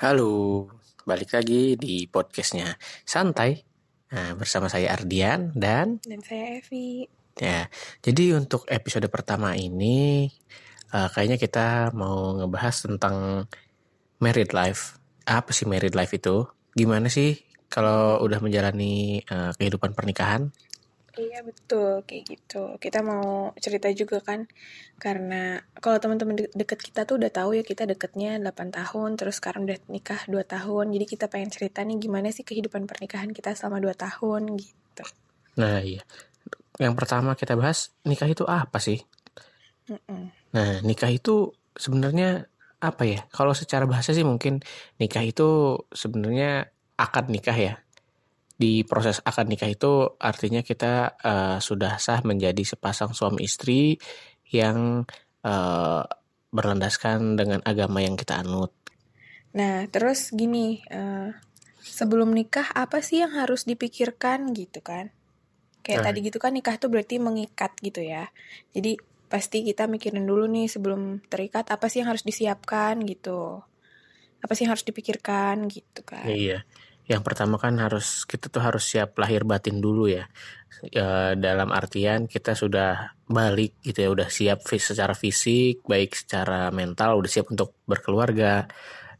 Halo, balik lagi di podcastnya Santai nah, bersama saya Ardian dan Dan saya Evi. ya. Jadi untuk episode pertama ini uh, kayaknya kita mau ngebahas tentang married life. Apa sih married life itu? Gimana sih kalau udah menjalani uh, kehidupan pernikahan? Iya betul kayak gitu. Kita mau cerita juga kan karena kalau teman-teman de- deket kita tuh udah tahu ya kita deketnya 8 tahun terus sekarang udah nikah 2 tahun. Jadi kita pengen cerita nih gimana sih kehidupan pernikahan kita selama 2 tahun gitu. Nah iya, yang pertama kita bahas nikah itu apa sih? Mm-mm. Nah, nikah itu sebenarnya apa ya? Kalau secara bahasa sih mungkin nikah itu sebenarnya akad nikah ya. Di proses akad nikah itu artinya kita eh, sudah sah menjadi sepasang suami istri yang eh, berlandaskan dengan agama yang kita anut. Nah terus gini eh, sebelum nikah apa sih yang harus dipikirkan gitu kan? Kayak Nah. tadi gitu kan nikah tuh berarti mengikat gitu ya. Jadi pasti kita mikirin dulu nih sebelum terikat apa sih yang harus disiapkan gitu. Apa sih yang harus dipikirkan gitu kan. Iya. Yang pertama kan harus kita tuh harus siap lahir batin dulu ya. Ya, dalam artian kita sudah balik gitu ya, udah siap secara fisik, baik secara mental, udah siap untuk berkeluarga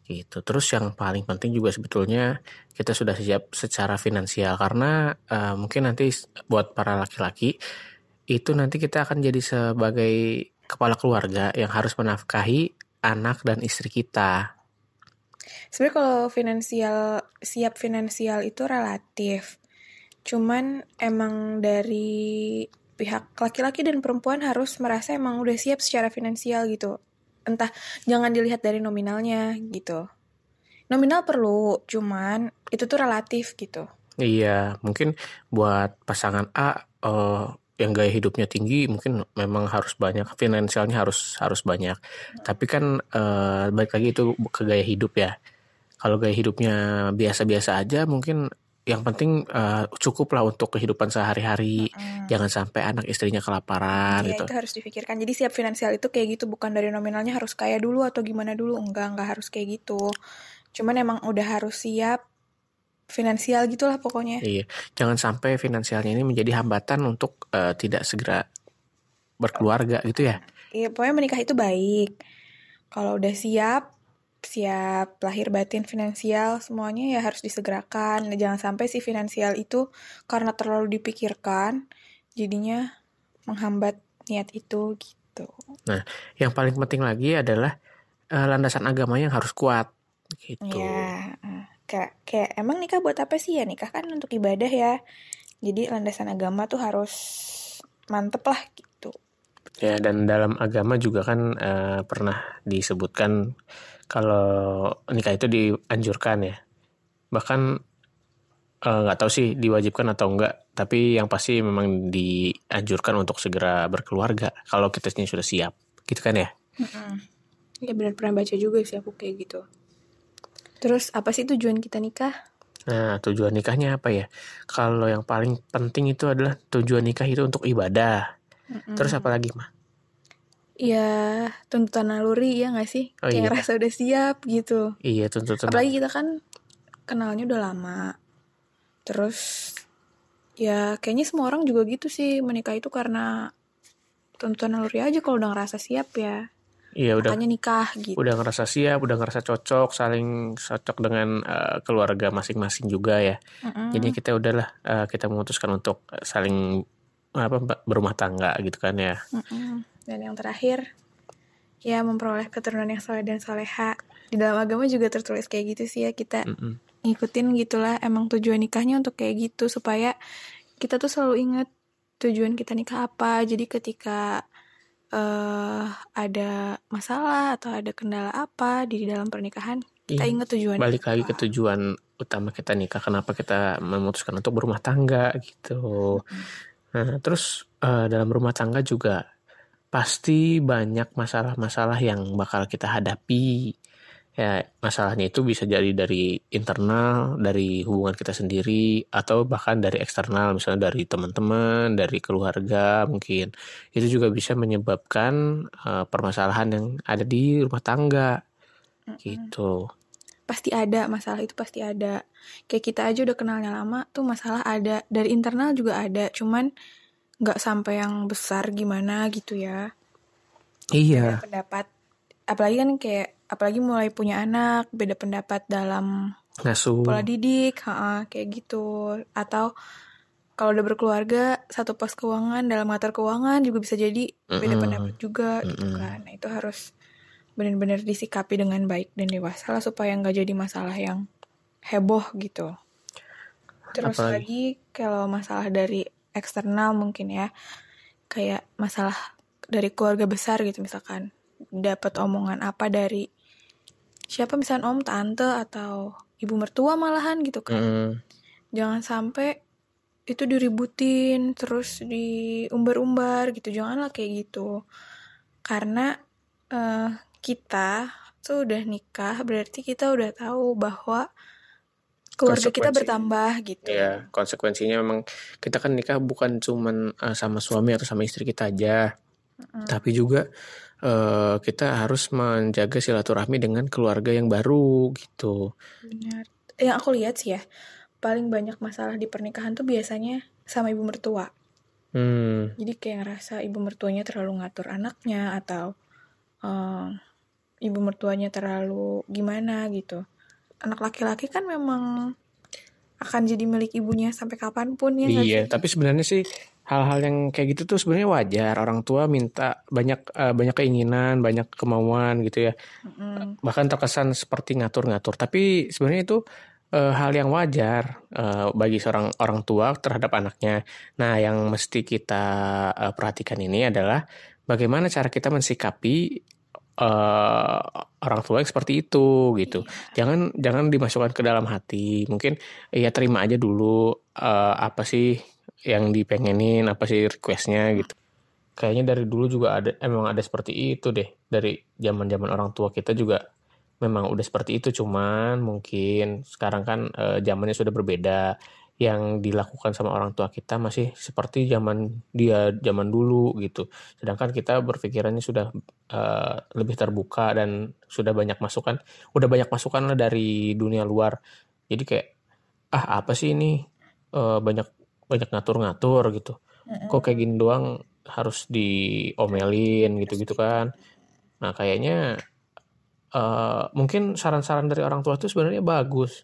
gitu. Terus yang paling penting juga sebetulnya kita sudah siap secara finansial karena eh, mungkin nanti buat para laki-laki itu nanti kita akan jadi sebagai kepala keluarga yang harus menafkahi anak dan istri kita. Sebenarnya kalau finansial siap finansial itu relatif. Cuman emang dari pihak laki-laki dan perempuan harus merasa emang udah siap secara finansial gitu. Entah jangan dilihat dari nominalnya gitu. Nominal perlu, cuman itu tuh relatif gitu. Iya, mungkin buat pasangan A eh, yang gaya hidupnya tinggi mungkin memang harus banyak finansialnya harus harus banyak. Tapi kan eh, balik lagi itu ke gaya hidup ya. Kalau gaya hidupnya biasa-biasa aja mungkin yang penting eh, cukup lah untuk kehidupan sehari-hari. Jangan sampai anak istrinya kelaparan Iya, gitu. itu harus dipikirkan. Jadi siap finansial itu kayak gitu, bukan dari nominalnya harus kaya dulu atau gimana dulu. Enggak, enggak harus kayak gitu. Cuman emang udah harus siap finansial gitulah pokoknya. Iya, jangan sampai finansialnya ini menjadi hambatan untuk eh, tidak segera berkeluarga gitu ya. Iya, pokoknya menikah itu baik. Kalau udah siap, siap lahir batin finansial, semuanya ya harus disegerakan. Nah, jangan sampai si finansial itu karena terlalu dipikirkan, jadinya menghambat niat itu gitu. Yang paling penting lagi adalah eh, landasan agama yang harus kuat gitu. Ya, eh, kayak, kayak emang nikah buat apa sih ya? Nikah kan untuk ibadah ya. Jadi landasan agama tuh harus mantep lah gitu. Ya dan dalam agama juga kan eh, pernah disebutkan kalau nikah itu dianjurkan ya. Bahkan eh, nggak tahu sih diwajibkan atau enggak, tapi yang pasti memang dianjurkan untuk segera berkeluarga kalau kita sudah siap, gitu kan ya? Ya benar pernah baca juga sih aku kayak gitu. Terus apa sih tujuan kita nikah? Nah, tujuan nikahnya apa ya? Kalau yang paling penting itu adalah tujuan nikah itu untuk ibadah. Terus apa lagi, mah? Ya tuntutan naluri ya nggak sih? Oh, Kayak iya. ngerasa udah siap gitu. Iya, tuntutan. Apalagi kita kan kenalnya udah lama. Terus ya kayaknya semua orang juga gitu sih menikah itu karena tuntutan naluri aja kalau udah ngerasa siap ya. Iya, udah Makanya nikah gitu. udah ngerasa siap, udah ngerasa cocok, saling cocok dengan eh, keluarga masing-masing juga ya. Mm-mm. Jadi kita udahlah eh, kita memutuskan untuk saling apa berumah tangga gitu kan ya. Mm-mm. Dan yang terakhir, ya memperoleh keturunan yang soleh dan soleha. Di dalam agama juga tertulis kayak gitu sih ya kita Mm-mm. ngikutin gitulah emang tujuan nikahnya untuk kayak gitu supaya kita tuh selalu ingat tujuan kita nikah apa. Jadi ketika eh ada masalah atau ada kendala apa di dalam pernikahan, kita Iya, ingat tujuan Balik lagi ke tujuan utama kita nikah, kenapa kita memutuskan untuk berumah tangga gitu. Nah, terus eh, dalam rumah tangga juga pasti banyak masalah-masalah yang bakal kita hadapi. Ya, masalahnya itu bisa jadi dari internal, dari hubungan kita sendiri, atau bahkan dari eksternal, misalnya dari teman-teman, dari keluarga mungkin. Itu juga bisa menyebabkan eh, permasalahan yang ada di rumah tangga, gitu. pasti ada masalah itu pasti ada. Kayak kita aja udah kenalnya lama tuh masalah ada. Dari internal juga ada cuman nggak sampai yang besar gimana gitu ya. Iya. Pendapat apalagi kan kayak apalagi mulai punya anak beda pendapat dalam ngasuh pola didik ha kayak gitu atau kalau udah berkeluarga satu pos keuangan dalam ngatur keuangan juga bisa jadi beda Mm-mm. pendapat juga gitu Mm-mm. kan nah itu harus benar-benar disikapi dengan baik dan dewasa lah supaya nggak jadi masalah yang heboh gitu terus Apalagi? lagi kalau masalah dari eksternal mungkin ya kayak masalah dari keluarga besar gitu misalkan dapat omongan apa dari siapa misalnya om tante atau ibu mertua malahan gitu kan. Mm-mm. jangan sampai itu diributin terus diumbar-umbar gitu. Janganlah kayak gitu. Karena eh, kita tuh udah nikah berarti kita udah tahu bahwa keluarga kita bertambah gitu. ya konsekuensinya memang kita kan nikah bukan cuman eh, sama suami atau sama istri kita aja Mm-mm. tapi juga eh, kita harus menjaga silaturahmi dengan keluarga yang baru gitu. Benar. Yang aku lihat sih ya paling banyak masalah di pernikahan tuh biasanya sama ibu mertua. Hmm. Jadi kayak ngerasa ibu mertuanya terlalu ngatur anaknya atau eh, ibu mertuanya terlalu gimana gitu. Anak laki-laki kan memang akan jadi milik ibunya sampai kapan pun ya Iya, tapi sebenarnya sih hal-hal yang kayak gitu tuh sebenarnya wajar. Orang tua minta banyak eh, banyak keinginan, banyak kemauan gitu ya. Mm-mm. Bahkan terkesan seperti ngatur-ngatur. Tapi sebenarnya itu eh, hal yang wajar eh, bagi seorang orang tua terhadap anaknya. Nah, yang mesti kita eh, perhatikan ini adalah bagaimana cara kita mensikapi eh, orang tua yang seperti itu gitu. Jangan jangan dimasukkan ke dalam hati. Mungkin ya terima aja dulu eh, apa sih yang dipengenin, apa sih requestnya gitu. Kayaknya dari dulu juga ada emang ada seperti itu deh. Dari zaman-zaman orang tua kita juga memang udah seperti itu. Cuman mungkin sekarang kan eh, zamannya sudah berbeda. Yang dilakukan sama orang tua kita masih seperti zaman dia zaman dulu gitu. Sedangkan kita berpikirannya sudah eh, lebih terbuka dan sudah banyak masukan, udah banyak masukan lah dari dunia luar. Jadi kayak ah apa sih ini Eh, banyak banyak ngatur-ngatur gitu. Kok kayak gini doang harus diomelin gitu-gitu kan. Nah kayaknya eh, mungkin saran-saran dari orang tua itu sebenarnya bagus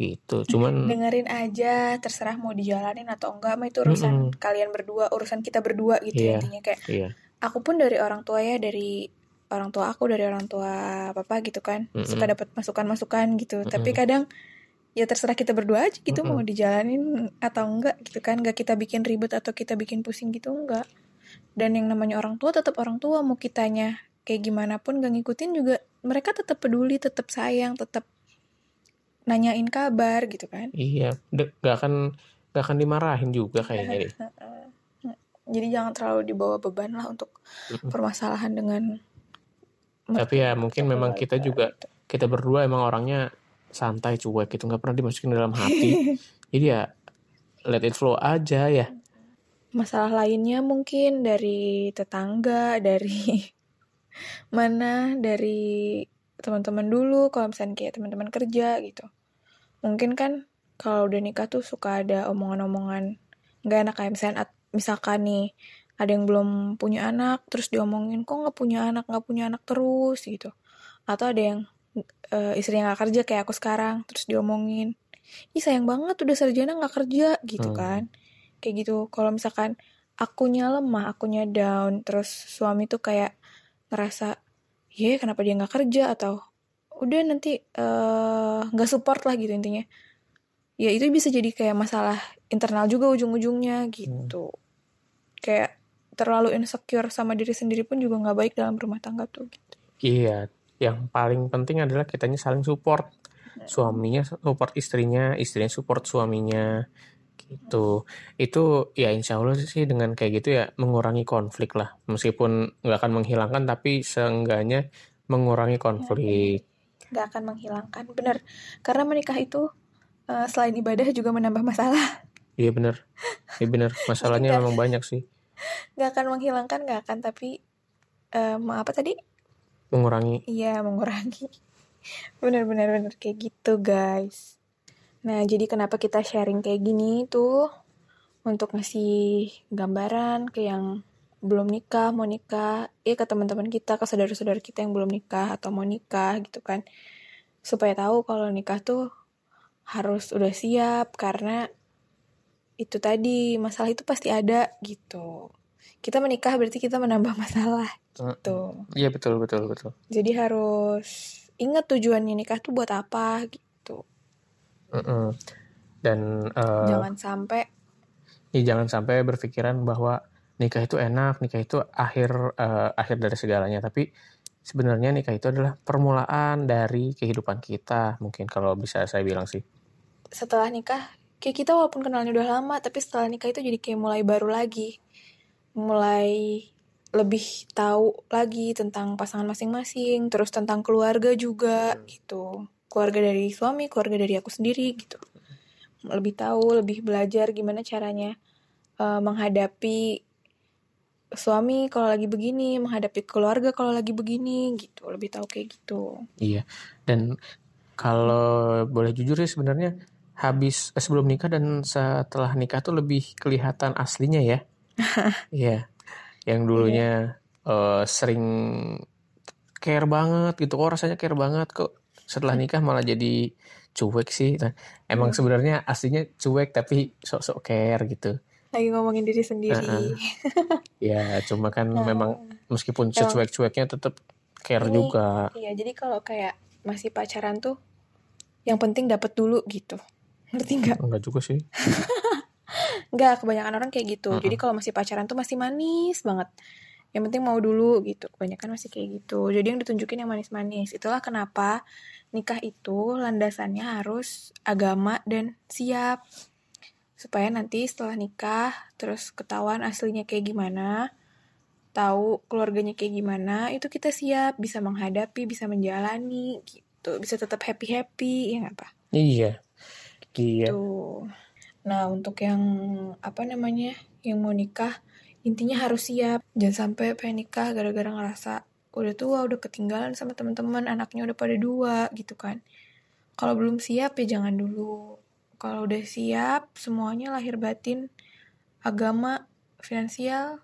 gitu. Cuman dengerin aja terserah mau dijalanin atau enggak mah itu urusan Mm-mm. kalian berdua urusan kita berdua gitu Iya. intinya kayak iya, aku pun dari orang tua ya dari orang tua aku dari orang tua papa gitu kan Mm-mm. suka dapat masukan-masukan gitu tapi Mm-mm. kadang ya terserah kita berdua aja gitu Mm-mm. mau dijalanin atau enggak gitu kan enggak kita bikin ribet atau kita bikin pusing gitu enggak dan yang namanya orang tua tetap orang tua mau kitanya kayak gimana pun gak ngikutin juga mereka tetap peduli tetap sayang tetap nanyain kabar gitu kan iya, gak akan gak akan dimarahin juga kayaknya deh. jadi jangan terlalu dibawa beban lah untuk permasalahan dengan Tapi ya mungkin memang kita juga gitu. kita berdua emang orangnya santai cuek gitu nggak pernah dimasukin dalam hati. Jadi ya let it flow aja ya. masalah lainnya mungkin dari tetangga dari mana dari teman-teman dulu kalau misalnya kayak teman-teman kerja gitu mungkin kan kalau udah nikah tuh suka ada omongan-omongan nggak enak kayak misalnya misalkan nih ada yang belum punya anak terus diomongin kok nggak punya anak nggak punya anak terus gitu atau ada yang eh, istrinya nggak kerja kayak aku sekarang terus diomongin ih sayang banget udah sarjana nggak kerja gitu Hmm. kan. Kayak gitu kalau misalkan akunya lemah akunya down terus suami tuh kayak ngerasa ya kenapa dia nggak kerja? Atau udah nanti eh, nggak support lah gitu intinya. Ya itu bisa jadi kayak masalah internal juga ujung-ujungnya gitu. Kayak terlalu insecure sama diri sendiri pun juga nggak baik dalam rumah tangga tuh gitu. Iya, yang paling penting adalah kitanya saling support. Suaminya support istrinya, istrinya support suaminya gitu. Itu ya insya Allah sih dengan kayak gitu ya mengurangi konflik lah. Meskipun nggak akan menghilangkan tapi seenggaknya mengurangi konflik. nggak akan menghilangkan bener karena menikah itu eh, selain ibadah juga menambah masalah Iya bener, iya bener. Masalahnya Nggak. memang banyak sih. nggak akan menghilangkan nggak akan tapi eh, apa tadi Mengurangi. iya mengurangi Bener-bener bener kayak gitu guys. Nah jadi kenapa kita sharing kayak gini tuh untuk ngasih gambaran ke yang belum nikah, mau nikah, ya ke teman-teman kita, ke saudara-saudara kita yang belum nikah atau mau nikah gitu kan. Supaya tahu kalau nikah tuh harus udah siap karena itu tadi masalah itu pasti ada gitu. Kita menikah berarti kita menambah masalah gitu. Iya betul betul betul. Jadi harus ingat tujuannya nikah tuh buat apa gitu. Mm-mm. Dan uh, Jangan sampai ya jangan sampai berpikiran bahwa nikah itu enak, nikah itu akhir uh, akhir dari segalanya. Tapi sebenarnya nikah itu adalah permulaan dari kehidupan kita. Mungkin kalau bisa saya bilang sih. setelah nikah kayak kita walaupun kenalnya udah lama tapi setelah nikah itu jadi kayak mulai baru lagi mulai lebih tahu lagi tentang pasangan masing-masing terus tentang keluarga juga gitu. Keluarga dari suami keluarga dari aku sendiri gitu. Lebih tahu lebih belajar gimana caranya uh, menghadapi suami kalau lagi begini menghadapi keluarga kalau lagi begini gitu. Lebih tahu kayak gitu. Iya. Dan kalau boleh jujur ya sebenarnya habis eh, sebelum nikah dan setelah nikah tuh lebih kelihatan aslinya ya. Iya. Yang dulunya eh, sering care banget gitu. Kok rasanya care banget kok setelah nikah malah jadi cuek sih. Nah, emang Hmm. sebenarnya aslinya cuek tapi sok-sok care gitu. lagi ngomongin diri sendiri Heeh. Ya, cuma kan Nah, memang meskipun secuek-cueknya tetap care ini juga. Iya, jadi kalau kayak masih pacaran tuh yang penting dapat dulu gitu. Ngerti nggak? Enggak juga sih. Nggak, kebanyakan orang kayak gitu. Jadi Heeh. kalau masih pacaran tuh masih manis banget. Yang penting mau dulu gitu. Kebanyakan masih kayak gitu. Jadi yang ditunjukin yang manis-manis. Itulah kenapa nikah itu landasannya harus agama dan siap. Supaya nanti setelah nikah terus ketahuan aslinya kayak gimana, tahu keluarganya kayak gimana, itu kita siap bisa menghadapi, bisa menjalani gitu. Bisa tetap happy-happy, ya apa? Iya. Iya. Nah, untuk yang apa namanya, yang mau nikah, intinya harus siap. Jangan sampai pengen nikah gara-gara ngerasa udah tua, udah ketinggalan sama teman-teman, anaknya udah pada dua gitu kan. Kalau belum siap ya jangan dulu. Kalau udah siap, semuanya lahir batin, agama, finansial,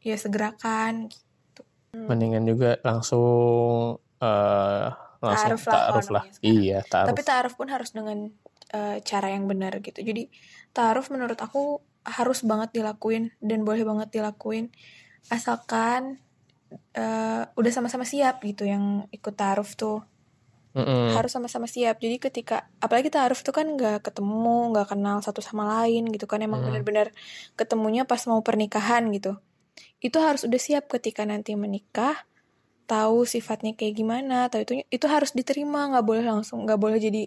ya segerakan. gitu. Mendingan juga langsung eh langsung Ta'aruf lah. Iya, ta'aruf. Tapi ta'aruf pun harus dengan eh, cara yang benar gitu. Jadi ta'aruf menurut aku harus banget dilakuin dan boleh banget dilakuin asalkan eh, udah sama-sama siap gitu yang ikut ta'aruf tuh Mm-mm. harus sama-sama siap. Jadi ketika apalagi ta'aruf tuh kan nggak ketemu, nggak kenal satu sama lain gitu kan emang Mm. benar-benar ketemunya pas mau pernikahan gitu. Itu harus udah siap ketika nanti menikah tahu sifatnya kayak gimana, tahu itu itu harus diterima, nggak boleh langsung nggak boleh jadi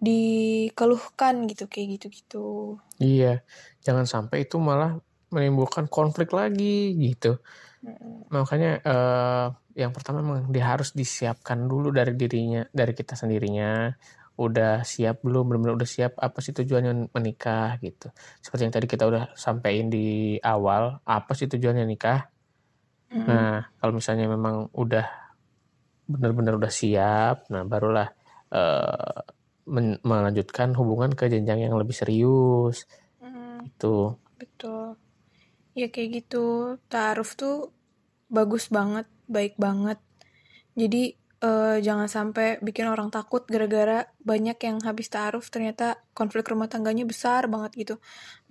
dikeluhkan gitu kayak gitu-gitu. Iya. Jangan sampai itu malah menimbulkan konflik lagi gitu. Mm-mm. Makanya eh yang pertama memang dia harus disiapkan dulu dari dirinya, dari kita sendirinya. Udah siap belum? Benar-benar udah siap apa sih tujuannya menikah gitu. Seperti yang tadi kita udah sampaikan di awal, apa sih tujuannya nikah? Mm. Nah, kalau misalnya memang udah benar-benar udah siap, nah barulah eh, men- melanjutkan hubungan ke jenjang yang lebih serius. Mm, Itu. betul. Ya kayak gitu. Ta'aruf tuh bagus banget, baik banget. Jadi eh, jangan sampai bikin orang takut gara-gara banyak yang habis ta'aruf ternyata konflik rumah tangganya besar banget gitu.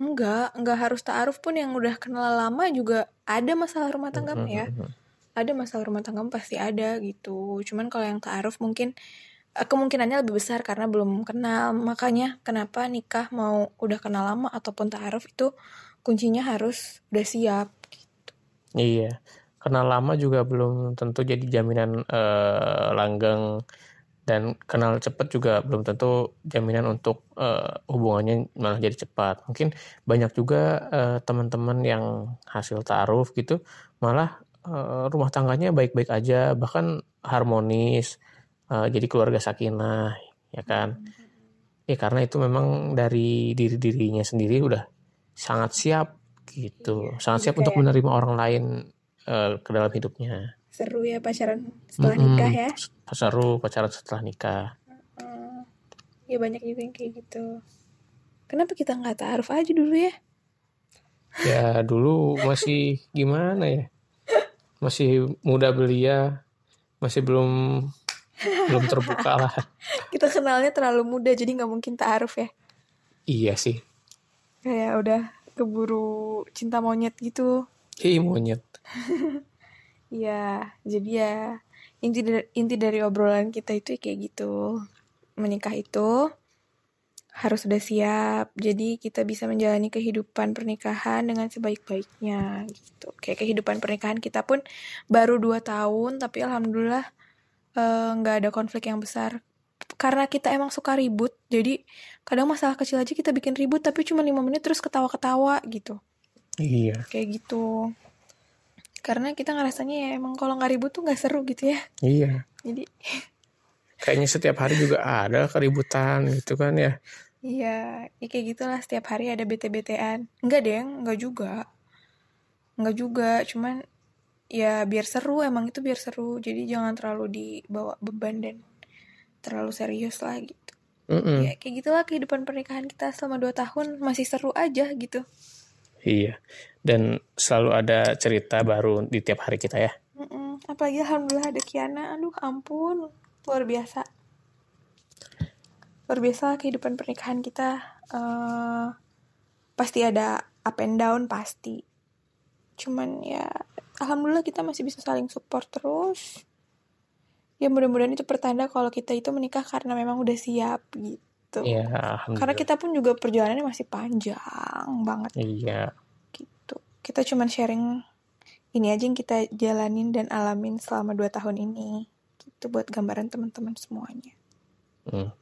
Enggak, enggak harus ta'aruf pun yang udah kenal lama juga ada masalah rumah tangga ya. Ada masalah rumah tangga pasti ada gitu. Cuman kalau yang ta'aruf mungkin kemungkinannya lebih besar karena belum kenal. Makanya kenapa nikah mau udah kenal lama ataupun ta'aruf itu kuncinya harus udah siap. Iya. Kenal lama juga belum tentu jadi jaminan eh, langgeng dan kenal cepat juga belum tentu jaminan untuk eh, hubungannya malah jadi cepat. Mungkin banyak juga eh, teman-teman yang hasil taaruf gitu malah eh, rumah tangganya baik-baik aja, bahkan harmonis, eh, jadi keluarga sakinah, ya kan? Ya karena itu memang dari diri-dirinya sendiri udah sangat siap gitu, Iya, sangat siap untuk kayak- menerima orang lain uh, ke dalam hidupnya. Seru ya pacaran setelah mm -hmm. nikah ya? Seru pacaran setelah nikah. Uh, ya banyak juga yang kayak gitu. Kenapa kita nggak taruh aja dulu ya? Ya dulu masih gimana ya? Masih muda belia, masih belum belum terbuka lah. kita kenalnya terlalu muda jadi nggak mungkin taaruf ya. Iya sih. Kayak udah keburu cinta monyet gitu. Ih monyet. Iya, jadi ya inti dari, inti dari obrolan kita itu kayak gitu. Menikah itu harus sudah siap. Jadi kita bisa menjalani kehidupan pernikahan dengan sebaik-baiknya gitu. Kayak kehidupan pernikahan kita pun baru dua tahun, tapi alhamdulillah nggak uh, ada konflik yang besar. Karena kita emang suka ribut, jadi kadang masalah kecil aja kita bikin ribut, tapi cuma lima menit terus ketawa-ketawa gitu. Iya. Kayak gitu. Karena kita ngerasanya ya emang kalau nggak ribut tuh nggak seru gitu ya. Iya. Jadi kayaknya setiap hari juga ada keributan gitu kan ya. Iya ya kayak gitulah setiap hari ada bete-betean. Enggak deh enggak juga. Enggak juga. Cuman ya biar seru emang itu biar seru jadi jangan terlalu dibawa beban dan terlalu serius lah gitu mm -mm. ya kayak gitulah kehidupan pernikahan kita selama dua tahun masih seru aja gitu Iya. Dan selalu ada cerita baru di tiap hari kita ya. Mm-mm. Apalagi alhamdulillah ada Kiana. Aduh ampun. Luar biasa. Luar biasa kehidupan pernikahan kita. Uh, pasti ada up and down pasti. Cuman ya alhamdulillah kita masih bisa saling support terus. Ya mudah-mudahan itu pertanda kalau kita itu menikah karena memang udah siap gitu. Iya, Karena kita pun juga perjalanannya masih panjang banget. Iya. Gitu. Kita cuman sharing ini aja yang kita jalanin dan alamin selama dua tahun ini. Gitu buat gambaran teman-teman semuanya. Hmm.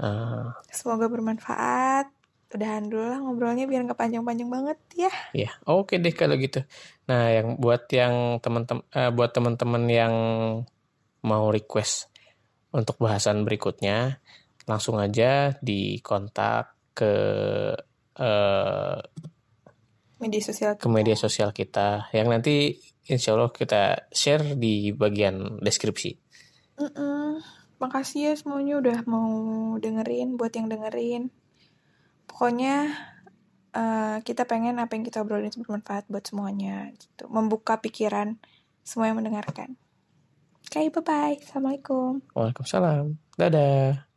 Uh. Semoga bermanfaat. Udahan dulu lah ngobrolnya biar nggak panjang-panjang banget ya. Iya, oke deh kalau gitu. Nah, yang buat yang teman-teman uh, buat teman-teman yang mau request untuk bahasan berikutnya, langsung aja di kontak ke uh, media sosial kita. ke media sosial kita yang nanti insya Allah kita share di bagian deskripsi. Mm -mm. Makasih ya semuanya udah mau dengerin buat yang dengerin. Pokoknya uh, kita pengen apa yang kita obrolin itu bermanfaat buat semuanya gitu. Membuka pikiran semua yang mendengarkan. Oke, okay, bye-bye. Assalamualaikum. Waalaikumsalam. Dadah.